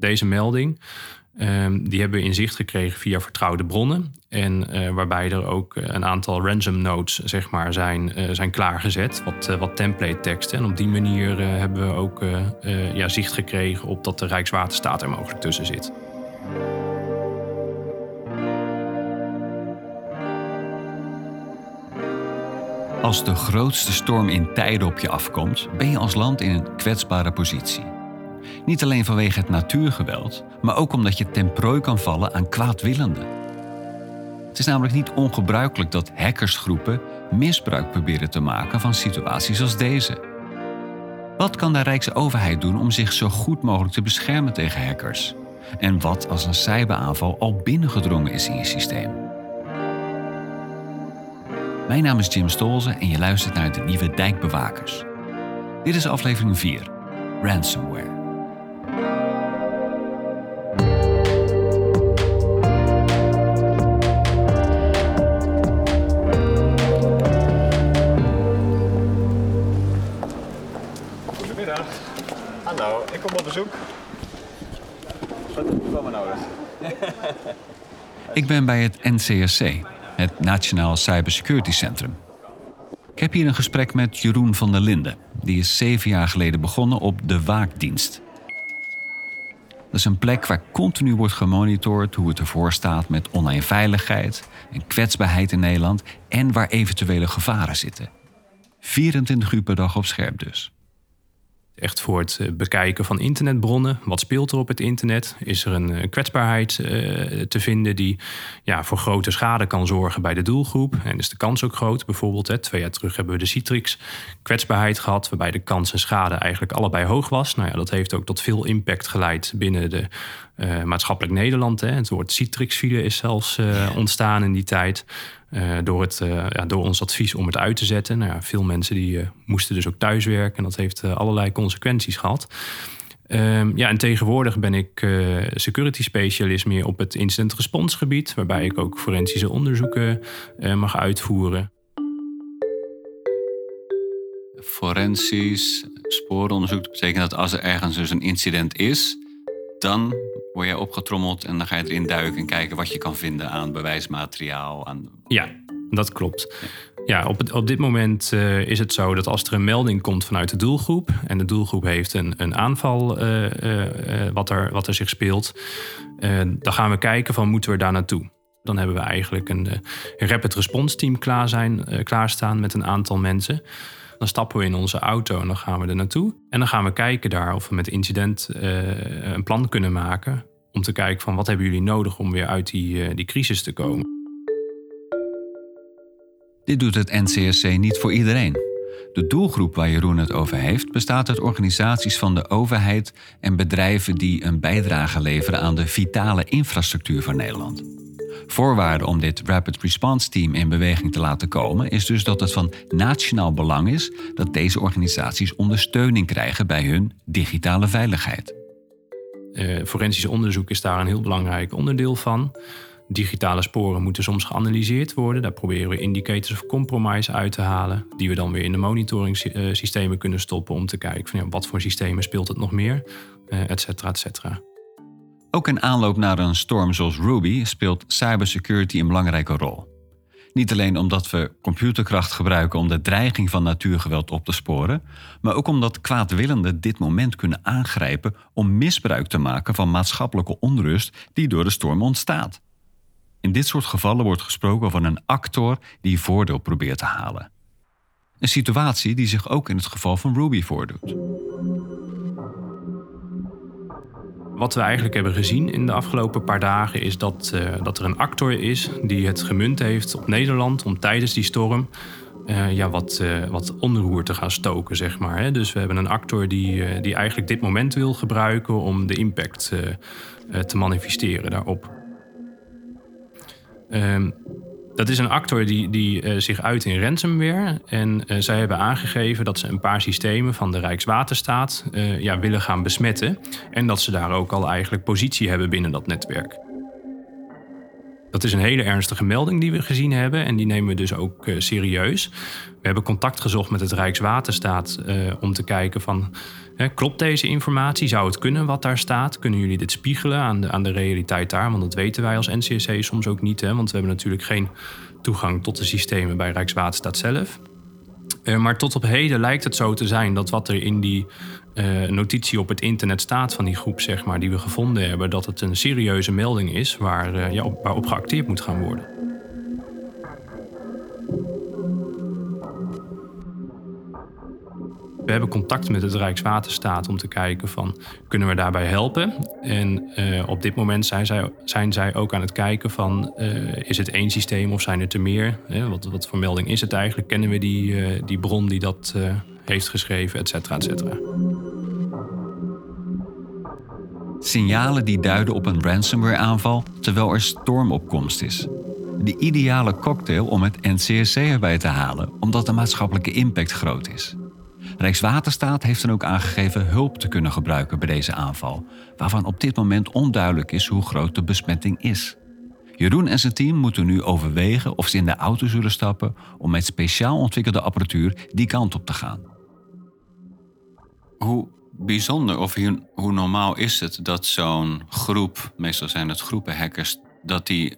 Deze melding Ehm, die hebben we in zicht gekregen via vertrouwde bronnen. En uh, waarbij er ook eh, een aantal ransom notes zeg maar, zijn, uh, zijn klaargezet, wat, wat template teksten. En op die manier hebben we ook ja, zicht gekregen op dat de Rijkswaterstaat er mogelijk tussen zit. Als de grootste storm in tijden op je afkomt, ben je als land in een kwetsbare positie. Niet alleen vanwege het natuurgeweld, maar ook omdat je ten prooi kan vallen aan kwaadwillenden. Het is namelijk niet ongebruikelijk dat hackersgroepen misbruik proberen te maken van situaties als deze. Wat kan de Rijksoverheid doen om zich zo goed mogelijk te beschermen tegen hackers? En wat als een cyberaanval al binnengedrongen is in je systeem? Mijn naam is Jim Stolze en je luistert naar de nieuwe Dijkbewakers. Dit is aflevering 4, Ransomware. Ik ben bij het NCSC, het Nationaal Cybersecurity Centrum. Ik heb hier een gesprek met Jeroen van der Linden. Die is zeven jaar geleden begonnen op de Waakdienst. Dat is een plek waar continu wordt gemonitord hoe het ervoor staat met online veiligheid en kwetsbaarheid in Nederland en waar eventuele gevaren zitten. 24 uur per dag op scherp dus. Echt voor het eh, bekijken van internetbronnen. Wat speelt er op het internet? Is er een eh, kwetsbaarheid uh, te vinden die ja, voor grote schade kan zorgen bij de doelgroep? En is de kans ook groot? Bijvoorbeeld, hè, twee jaar terug hebben we de Citrix kwetsbaarheid gehad, waarbij de kans en schade eigenlijk allebei hoog was. Nou ja, dat heeft ook tot veel impact geleid binnen de uh, maatschappelijk Nederland. Hè. Het woord Citrix-file is zelfs ontstaan in die tijd. Uh, door, het, uh, ja, door ons advies om het uit te zetten. Nou ja, veel mensen die uh, moesten dus ook thuiswerken. En dat heeft allerlei consequenties gehad. Um, ja, en tegenwoordig ben ik security specialist meer op het incident response gebied. Waarbij ik ook forensische onderzoeken mag uitvoeren. Forensisch spooronderzoek betekent dat als er ergens dus een incident is, dan word je opgetrommeld en dan ga je erin duiken en kijken wat je kan vinden aan bewijsmateriaal. Aan... Ja, dat klopt. Ja, op, het, op dit moment uh, is het zo dat als er een melding komt vanuit de doelgroep en de doelgroep heeft een, een aanval uh, uh, wat, er, wat er zich speelt, dan gaan we kijken van moeten we daar naartoe. Dan hebben we eigenlijk een, een rapid response team klaar zijn, klaarstaan met een aantal mensen. Dan stappen we in onze auto en dan gaan we er naartoe. En dan gaan we kijken daar of we met incident uh, een plan kunnen maken. Om te kijken van wat hebben jullie nodig om weer uit die, uh, die crisis te komen. Dit doet het NCSC niet voor iedereen. De doelgroep waar Jeroen het over heeft bestaat uit organisaties van de overheid en bedrijven die een bijdrage leveren aan de vitale infrastructuur van Nederland. Voorwaarde om dit Rapid Response Team in beweging te laten komen is dus dat het van nationaal belang is dat deze organisaties ondersteuning krijgen bij hun digitale veiligheid. Uh, forensisch onderzoek is daar een heel belangrijk onderdeel van. Digitale sporen moeten soms geanalyseerd worden. Daar proberen we indicators of compromise uit te halen, die we dan weer in de monitoringssystemen kunnen stoppen om te kijken van ja, wat voor systemen speelt het nog meer, uh, et cetera, et cetera. Ook in aanloop naar een storm zoals Ruby speelt cybersecurity een belangrijke rol. Niet alleen omdat we computerkracht gebruiken om de dreiging van natuurgeweld op te sporen, maar ook omdat kwaadwillenden dit moment kunnen aangrijpen om misbruik te maken van maatschappelijke onrust die door de storm ontstaat. In dit soort gevallen wordt gesproken van een actor die voordeel probeert te halen. Een situatie die zich ook in het geval van Ruby voordoet. Wat we eigenlijk hebben gezien in de afgelopen paar dagen is dat, uh, dat er een actor is die het gemunt heeft op Nederland om tijdens die storm uh, ja, wat, uh, wat onroer te gaan stoken, zeg maar. Hè. Dus we hebben een actor die, die eigenlijk dit moment wil gebruiken om de impact te manifesteren daarop. Um, dat is een actor die, die uh, zich uit in ransomware. En uh, zij hebben aangegeven dat ze een paar systemen van de Rijkswaterstaat uh, ja, willen gaan besmetten. En dat ze daar ook al eigenlijk positie hebben binnen dat netwerk. Dat is een hele ernstige melding die we gezien hebben en die nemen we dus ook uh, serieus. We hebben contact gezocht met het Rijkswaterstaat uh, om te kijken van... Hè, klopt deze informatie? Zou het kunnen wat daar staat? Kunnen jullie dit spiegelen aan de, aan de realiteit daar? Want dat weten wij als NCSC soms ook niet. Hè? Want we hebben natuurlijk geen toegang tot de systemen bij Rijkswaterstaat zelf. Uh, maar tot op heden lijkt het zo te zijn dat wat er in die uh, notitie op het internet staat van die groep, zeg maar, die we gevonden hebben, dat het een serieuze melding is waar, uh, ja, op, waarop geacteerd moet gaan worden. We hebben contact met het Rijkswaterstaat om te kijken van kunnen we daarbij helpen. En uh, op dit moment zijn zij, zijn zij ook aan het kijken van is het één systeem of zijn er meer? wat, wat voor melding is het eigenlijk? Kennen we die, die bron die dat heeft geschreven, et et cetera. Signalen die duiden op een ransomware-aanval terwijl er stormopkomst is. De ideale cocktail om het NCSC erbij te halen, omdat de maatschappelijke impact groot is. Rijkswaterstaat heeft dan ook aangegeven hulp te kunnen gebruiken bij deze aanval, waarvan op dit moment onduidelijk is hoe groot de besmetting is. Jeroen en zijn team moeten nu overwegen of ze in de auto zullen stappen om met speciaal ontwikkelde apparatuur die kant op te gaan. Hoe bijzonder of hoe normaal is het dat zo'n groep, meestal zijn het groepen hackers, dat die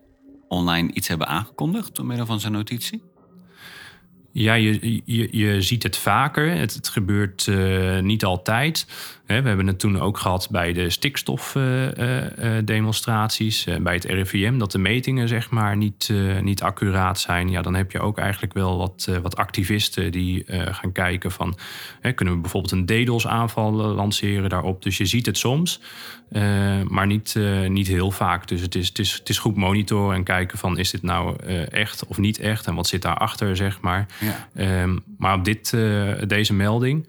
online iets hebben aangekondigd door middel van zijn notitie? Ja, je, je, je ziet het vaker. Het, het gebeurt uh, niet altijd. We hebben het toen ook gehad bij de stikstofdemonstraties, uh, bij het RIVM, dat de metingen zeg maar niet, niet accuraat zijn. Ja, dan heb je ook eigenlijk wel wat, wat activisten die gaan kijken van, kunnen we bijvoorbeeld een DDoS-aanval lanceren daarop. Dus je ziet het soms, maar niet, niet heel vaak. Dus het is, het, is, het is goed monitoren en kijken van, is dit nou echt of niet echt en wat zit daarachter, zeg maar. Ja. Um, maar op dit, deze melding...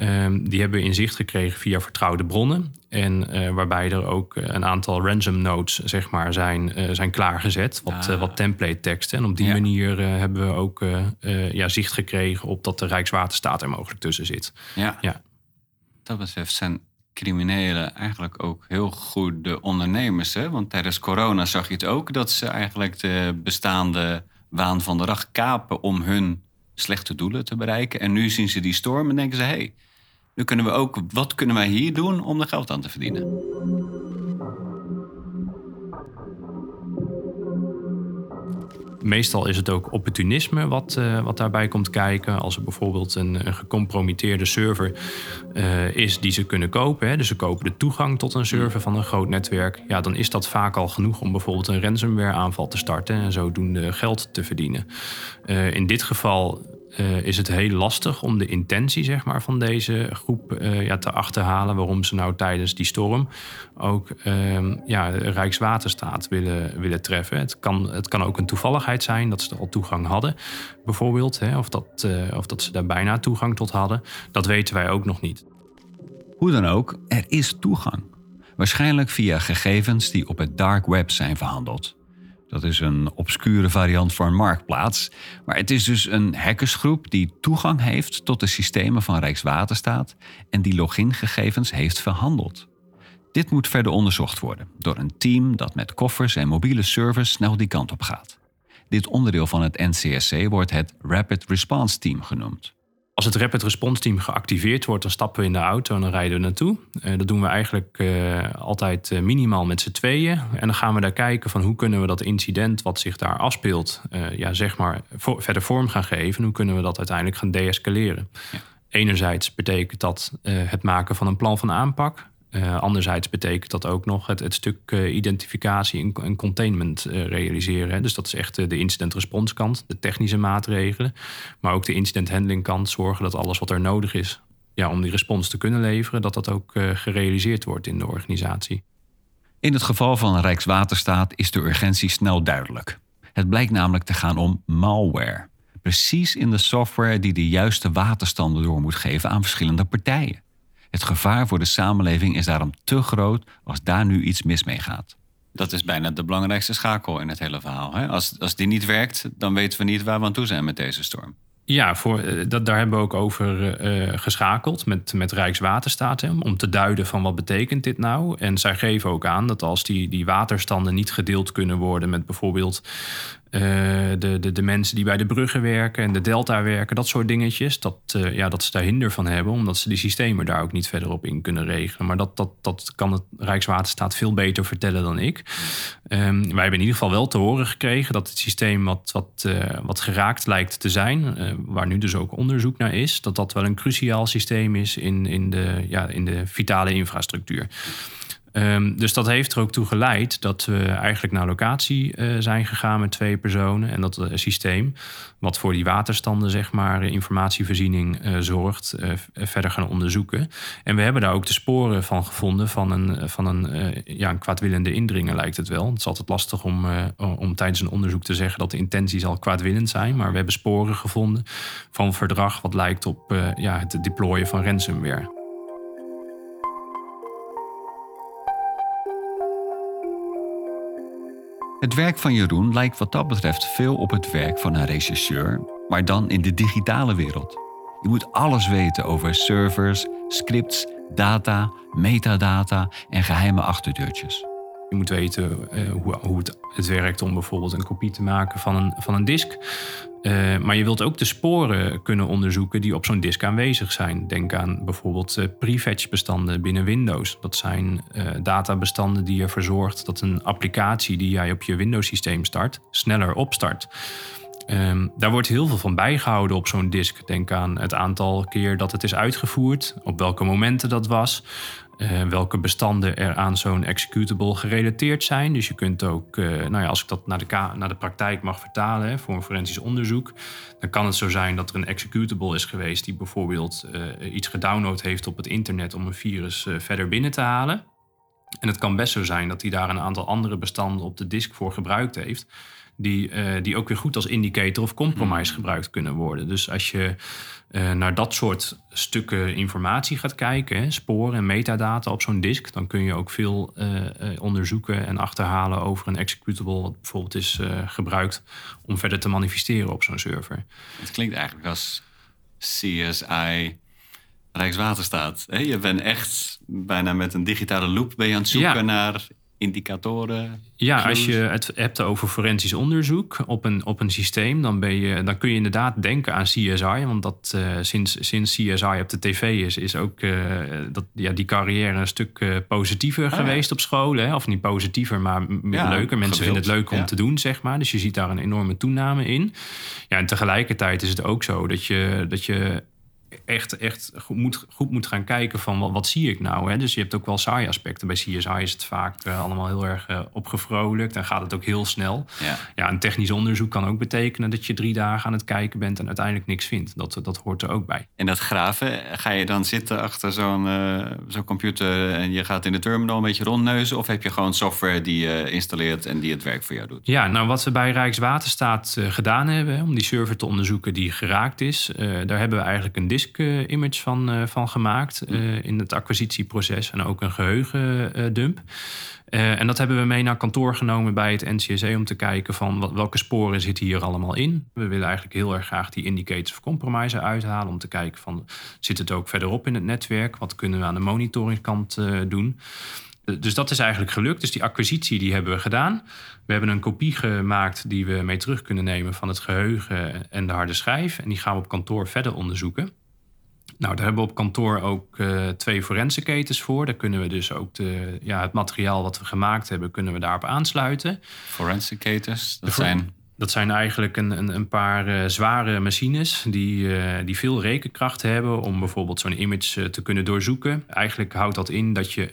Um, die hebben we in zicht gekregen via vertrouwde bronnen. En uh, waarbij er ook een aantal ransom notes zeg maar, zijn, uh, zijn klaargezet. Wat, uh, wat template teksten. En op die ja. manier hebben we ook ja, zicht gekregen op dat de Rijkswaterstaat er mogelijk tussen zit. Ja. ja. Dat betreft zijn criminelen eigenlijk ook heel goede ondernemers. Hè? Want tijdens corona zag je het ook dat ze eigenlijk de bestaande waan van de dag kapen om hun slechte doelen te bereiken. En nu zien ze die storm en denken ze: hé, hey, nu kunnen we ook, wat kunnen wij hier doen om er geld aan te verdienen? Meestal is het ook opportunisme wat, uh, wat daarbij komt kijken. Als er bijvoorbeeld een, een gecompromitteerde server uh, is die ze kunnen kopen. Hè, dus ze kopen de toegang tot een server van een groot netwerk. Ja, dan is dat vaak al genoeg om bijvoorbeeld een ransomware aanval te starten en zodoende geld te verdienen. Uh, in dit geval uh, is het heel lastig om de intentie zeg maar, van deze groep uh, ja, te achterhalen. Waarom ze nou tijdens die storm ook uh, ja, Rijkswaterstaat willen, willen treffen. Het kan, het kan ook een toevalligheid zijn dat ze er al toegang hadden, bijvoorbeeld. Hè, of, dat, uh, of dat ze daar bijna toegang tot hadden. Dat weten wij ook nog niet. Hoe dan ook, er is toegang. Waarschijnlijk via gegevens die op het dark web zijn verhandeld. Dat is een obscure variant voor een marktplaats. Maar het is dus een hackersgroep die toegang heeft tot de systemen van Rijkswaterstaat en die logingegevens heeft verhandeld. Dit moet verder onderzocht worden door een team dat met koffers en mobiele servers snel die kant op gaat. Dit onderdeel van het NCSC wordt het Rapid Response Team genoemd. Als het Rapid Response Team geactiveerd wordt, dan stappen we in de auto en dan rijden we naartoe. Uh, dat doen we eigenlijk uh, altijd uh, minimaal met z'n tweeën. En dan gaan we daar kijken van hoe kunnen we dat incident wat zich daar afspeelt, ja, zeg maar, verder vorm gaan geven. En hoe kunnen we dat uiteindelijk gaan deescaleren. Ja. Enerzijds betekent dat het maken van een plan van aanpak. Uh, anderzijds betekent dat ook nog het, het stuk uh, identificatie en, en containment uh, realiseren. Hè. Dus dat is echt de incident response kant, de technische maatregelen. Maar ook de incident handling kant, zorgen dat alles wat er nodig is ja, om die respons te kunnen leveren, dat dat ook gerealiseerd wordt in de organisatie. In het geval van Rijkswaterstaat is de urgentie snel duidelijk. Het blijkt namelijk te gaan om malware. Precies in de software die de juiste waterstanden door moet geven aan verschillende partijen. Het gevaar voor de samenleving is daarom te groot als daar nu iets mis mee gaat. Dat is bijna de belangrijkste schakel in het hele verhaal. Hè? Als, als die niet werkt, dan weten we niet waar we aan toe zijn met deze storm. Ja, voor, eh, dat, daar hebben we ook over uh, geschakeld met, met Rijkswaterstaat. Hè, om te duiden van wat betekent dit nou. En zij geven ook aan dat als die, die waterstanden niet gedeeld kunnen worden met bijvoorbeeld uh, de, de, de mensen die bij de bruggen werken en de delta werken, dat soort dingetjes, dat, uh, ja, dat ze daar hinder van hebben, omdat ze die systemen daar ook niet verder op in kunnen regelen. Maar dat, dat, dat kan het Rijkswaterstaat veel beter vertellen dan ik. Um, wij hebben in ieder geval wel te horen gekregen dat het systeem wat, wat, uh, wat geraakt lijkt te zijn, waar nu dus ook onderzoek naar is, dat dat wel een cruciaal systeem is in, in, de, ja, in de vitale infrastructuur. Um, dus dat heeft er ook toe geleid dat we eigenlijk naar locatie uh, zijn gegaan met twee personen. En dat uh, systeem, wat voor die waterstanden, zeg maar, informatievoorziening uh, zorgt, verder gaan onderzoeken. En we hebben daar ook de sporen van gevonden van een, van een, ja, een kwaadwillende indringer, lijkt het wel. Het is altijd lastig om, om tijdens een onderzoek te zeggen dat de intenties al kwaadwillend zijn. Maar we hebben sporen gevonden van verdrag wat lijkt op ja, het deployen van ransomware. Het werk van Jeroen lijkt wat dat betreft veel op het werk van een rechercheur, maar dan in de digitale wereld. Je moet alles weten over servers, scripts, data, metadata en geheime achterdeurtjes. Je moet weten uh, hoe, hoe het, werkt om bijvoorbeeld een kopie te maken van een, van een disk. Uh, maar je wilt ook de sporen kunnen onderzoeken die op zo'n disk aanwezig zijn. Denk aan bijvoorbeeld uh, prefetch bestanden binnen Windows. Dat zijn databestanden die ervoor zorgt dat een applicatie die jij op je Windows systeem start, sneller opstart. Um, daar wordt heel veel van bijgehouden op zo'n disk. Denk aan het aantal keer dat het is uitgevoerd, op welke momenten dat was, uh, welke bestanden er aan zo'n executable gerelateerd zijn. Dus je kunt ook, uh, nou ja, als ik dat naar de, naar de praktijk mag vertalen hè, voor een forensisch onderzoek, dan kan het zo zijn dat er een executable is geweest die bijvoorbeeld uh, iets gedownload heeft op het internet om een virus verder binnen te halen. En het kan best zo zijn dat hij daar een aantal andere bestanden op de disk voor gebruikt heeft die, uh, die ook weer goed als indicator of compromise mm. gebruikt kunnen worden. Dus als je uh, naar dat soort stukken informatie gaat kijken, hè, sporen en metadata op zo'n disk, dan kun je ook veel uh, onderzoeken en achterhalen over een executable wat bijvoorbeeld is gebruikt om verder te manifesteren op zo'n server. Het klinkt eigenlijk als CSI. Rijkswaterstaat. Je bent echt bijna met een digitale loop ben je aan het zoeken ja. naar indicatoren? Ja, als je het hebt over forensisch onderzoek op een, op een systeem, dan, ben je, dan kun je inderdaad denken aan CSI. Want dat uh, sinds, sinds CSI op de tv is, is ook uh, dat, ja, die carrière een stuk uh, positiever ah, geweest ja. op scholen. Hè? Of niet positiever, maar ja, leuker. Mensen vinden het leuk om te doen, zeg maar. Dus je ziet daar een enorme toename in. Ja, en tegelijkertijd is het ook zo dat je, dat je echt, echt goed, moet, goed moet gaan kijken van wat, wat zie ik nou. Hè? Dus je hebt ook wel saaie aspecten. Bij CSI is het vaak uh, allemaal heel erg uh, opgevrolijkt. Dan gaat het ook heel snel. Ja. ja, een technisch onderzoek kan ook betekenen dat je drie dagen aan het kijken bent en uiteindelijk niks vindt. Dat, dat hoort er ook bij. En dat graven, ga je dan zitten achter zo'n uh, zo'n computer en je gaat in de terminal een beetje rondneuzen? Of heb je gewoon software die je installeert en die het werk voor jou doet? Ja, nou wat we bij Rijkswaterstaat gedaan hebben om die server te onderzoeken die geraakt is, daar hebben we eigenlijk een disk disk-image van, uh, van gemaakt uh, in het acquisitieproces en ook een geheugendump. Uh, en dat hebben we mee naar kantoor genomen bij het NCSE om te kijken van wat, welke sporen zitten hier allemaal in. We willen eigenlijk heel erg graag die indicators of compromise uithalen om te kijken van zit het ook verderop in het netwerk? Wat kunnen we aan de monitoringkant doen? Dus dat is eigenlijk gelukt. Dus die acquisitie die hebben we gedaan. We hebben een kopie gemaakt die we mee terug kunnen nemen van het geheugen en de harde schijf. En die gaan we op kantoor verder onderzoeken. Nou, daar hebben we op kantoor ook uh, twee forensicators voor. Daar kunnen we dus ook de, ja, het materiaal wat we gemaakt hebben, kunnen we daarop aansluiten. Forensicators, dat zijn... Dat zijn eigenlijk een, een, een paar uh, zware machines die, uh, die veel rekenkracht hebben om bijvoorbeeld zo'n image te kunnen doorzoeken. Eigenlijk houdt dat in dat je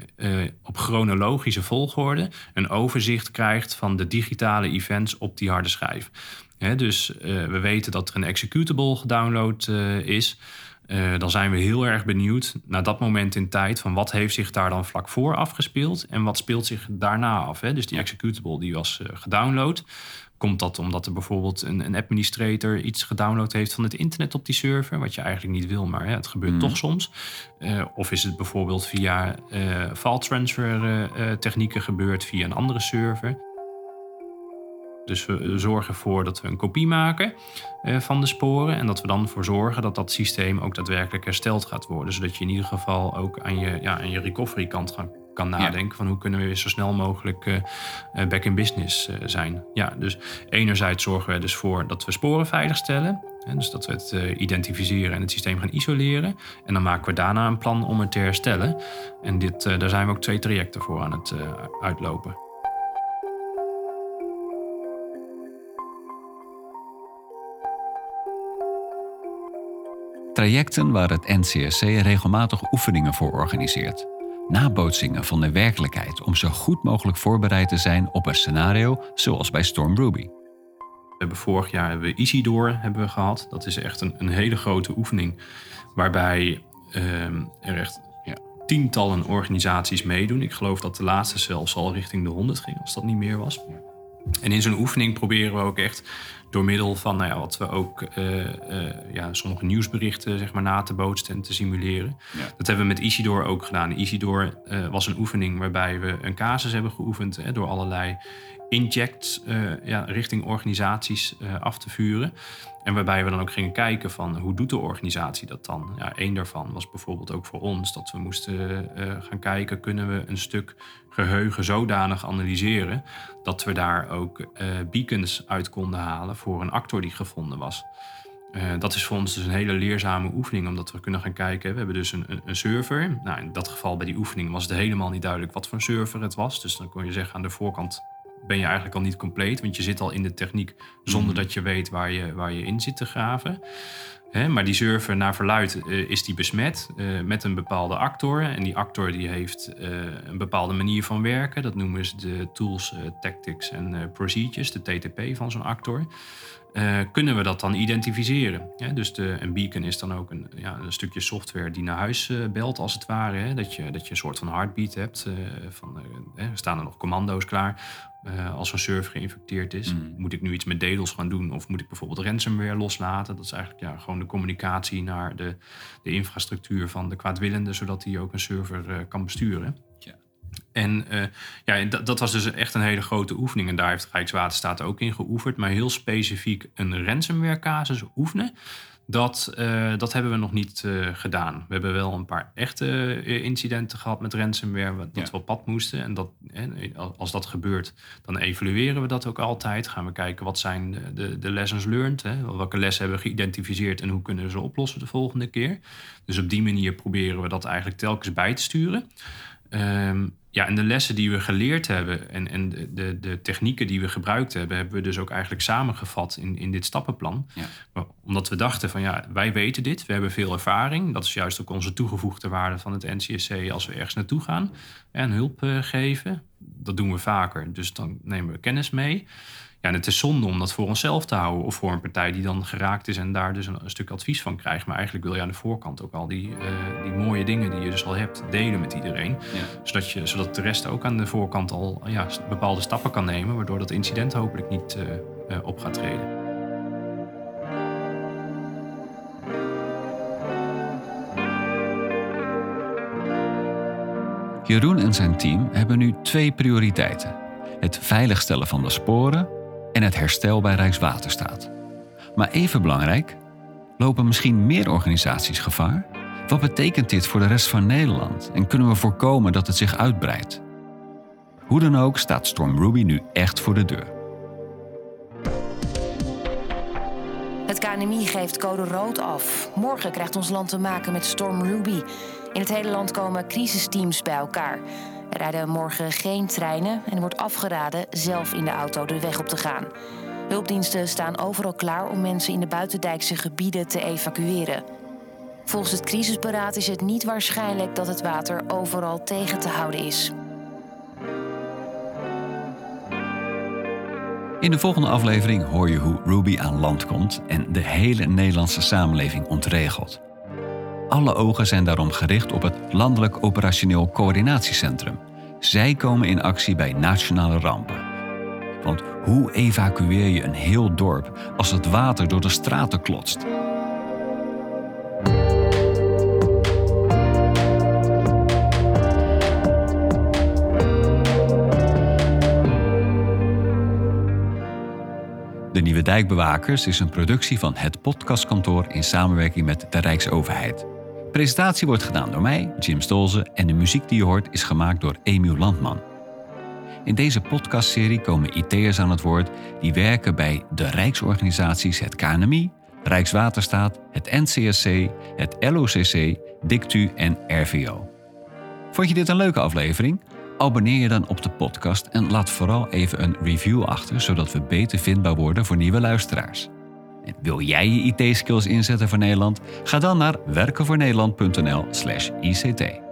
op chronologische volgorde een overzicht krijgt van de digitale events op die harde schijf. He, dus we weten dat er een executable gedownload is. Uh, dan zijn we heel erg benieuwd naar dat moment in tijd van wat heeft zich daar dan vlak voor afgespeeld en wat speelt zich daarna af. Hè? Dus die executable die was uh, gedownload. Komt dat omdat er bijvoorbeeld een, een, administrator iets gedownload heeft van het internet op die server, wat je eigenlijk niet wil, maar hè, het gebeurt mm. toch soms. Uh, of is het bijvoorbeeld via file transfer technieken gebeurd via een andere server? Dus we zorgen ervoor dat we een kopie maken eh, van de sporen. En dat we dan ervoor zorgen dat dat systeem ook daadwerkelijk hersteld gaat worden. Zodat je in ieder geval ook aan je, ja, aan je recovery kant kan nadenken. Van hoe kunnen we weer zo snel mogelijk uh, back in business uh, zijn. Ja, dus enerzijds zorgen we dus voor dat we sporen veiligstellen. Hè, dus dat we het uh, identificeren en het systeem gaan isoleren. En dan maken we daarna een plan om het te herstellen. En dit, daar zijn we ook twee trajecten voor aan het uitlopen. Trajecten waar het NCSC regelmatig oefeningen voor organiseert. Nabootsingen van de werkelijkheid om zo goed mogelijk voorbereid te zijn op een scenario zoals bij Storm Ruby. We hebben vorig jaar hebben we Isidor hebben we gehad. Dat is echt een, een hele grote oefening waarbij ehm, er echt ja, tientallen organisaties meedoen. Ik geloof dat de laatste zelfs al richting de 100 ging, als dat niet meer was. En in zo'n oefening proberen we ook echt door middel van nou ja, wat we ook uh, uh, ja, sommige nieuwsberichten zeg maar, na te bootsen en te simuleren. Dat hebben we met Isidor ook gedaan. Isidor uh, was een oefening waarbij we een casus hebben geoefend hè, door allerlei injects ja, richting organisaties af te vuren. En waarbij we dan ook gingen kijken van hoe doet de organisatie dat dan? Ja, één daarvan was bijvoorbeeld ook voor ons dat we moesten uh, gaan kijken, kunnen we een stuk geheugen zodanig analyseren dat we daar ook beacons uit konden halen voor een actor die gevonden was. Dat is voor ons dus een hele leerzame oefening, omdat we kunnen gaan kijken. We hebben dus een, een, server. Nou, in dat geval bij die oefening was het helemaal niet duidelijk wat voor server het was. Dus dan kon je zeggen aan de voorkant ben je eigenlijk al niet compleet, want je zit al in de techniek zonder mhm. dat je weet waar je, waar je in zit te graven. Maar die server, naar verluid, uh, is die besmet uh, met een bepaalde actor. En die actor die heeft uh, een bepaalde manier van werken. Dat noemen ze de tools, tactics en procedures, de TTP van zo'n actor. kunnen we dat dan identificeren? dus de, een beacon is dan ook een, ja, een stukje software die naar huis belt, als het ware. dat, je, dat je een soort van heartbeat hebt. van, er staan er nog commando's klaar uh, als een server geïnfecteerd is. Mm. Moet ik nu iets met DDoS gaan doen of moet ik bijvoorbeeld ransomware loslaten? Dat is eigenlijk ja, gewoon de communicatie naar de, de infrastructuur van de kwaadwillende, zodat hij ook een server uh, kan besturen. Ja. En uh, ja, dat, dat, was dus echt een hele grote oefening. En daar heeft Rijkswaterstaat ook in geoefend. Maar heel specifiek een ransomware casus oefenen. Dat, uh, dat hebben we nog niet uh, gedaan. We hebben wel een paar echte uh, incidenten gehad met ransomware, dat ja. we op pad moesten. En dat, als dat gebeurt, dan evalueren we dat ook altijd. Gaan we kijken wat zijn de, de, de lessons learned. Hè? Welke lessen hebben we geïdentificeerd en hoe kunnen we ze oplossen de volgende keer. Dus op die manier proberen we dat eigenlijk telkens bij te sturen. Um, ja, en de lessen die we geleerd hebben en, en de, de, de, technieken die we gebruikt hebben, hebben we dus ook eigenlijk samengevat in, in dit stappenplan. Ja. Omdat we dachten van ja, wij weten dit, we hebben veel ervaring. Dat is juist ook onze toegevoegde waarde van het NCSC als we ergens naartoe gaan en hulp uh, geven. Dat doen we vaker, dus dan nemen we kennis mee. Ja, en het is zonde om dat voor onszelf te houden of voor een partij die dan geraakt is en daar dus een, stuk advies van krijgt. Maar eigenlijk wil je aan de voorkant ook al die, uh, die mooie dingen die je dus al hebt delen met iedereen. Zodat, je, zodat de rest ook aan de voorkant al ja, bepaalde stappen kan nemen, waardoor dat incident hopelijk niet uh, uh, op gaat treden. Jeroen en zijn team hebben nu twee prioriteiten: het veiligstellen van de sporen en het herstel bij Rijkswaterstaat. Maar even belangrijk, lopen misschien meer organisaties gevaar? Wat betekent dit voor de rest van Nederland en kunnen we voorkomen dat het zich uitbreidt? Hoe dan ook staat Storm Ruby nu echt voor de deur. Het KNMI geeft code rood af. Morgen krijgt ons land te maken met Storm Ruby. In het hele land komen crisisteams bij elkaar. Er rijden morgen geen treinen en wordt afgeraden zelf in de auto de weg op te gaan. Hulpdiensten staan overal klaar om mensen in de buitendijkse gebieden te evacueren. Volgens het crisisberaad is het niet waarschijnlijk dat het water overal tegen te houden is. In de volgende aflevering hoor je hoe Ruby aan land komt en de hele Nederlandse samenleving ontregelt. Alle ogen zijn daarom gericht op het Landelijk Operationeel Coördinatiecentrum. Zij komen in actie bij nationale rampen. Want hoe evacueer je een heel dorp als het water door de straten klotst? De Dijkbewakers is een productie van het podcastkantoor in samenwerking met de Rijksoverheid. Presentatie wordt gedaan door mij, Jim Stolze, en de muziek die je hoort is gemaakt door Emiel Landman. In deze podcastserie komen IT'ers aan het woord die werken bij de Rijksorganisaties het KNMI, Rijkswaterstaat, het NCSC, het LOCC, DICTU en RVO. Vond je dit een leuke aflevering? Abonneer je dan op de podcast en laat vooral even een review achter, zodat we beter vindbaar worden voor nieuwe luisteraars. Wil jij je IT-skills inzetten voor Nederland? Ga dan naar werkenvoornederland.nl/ict.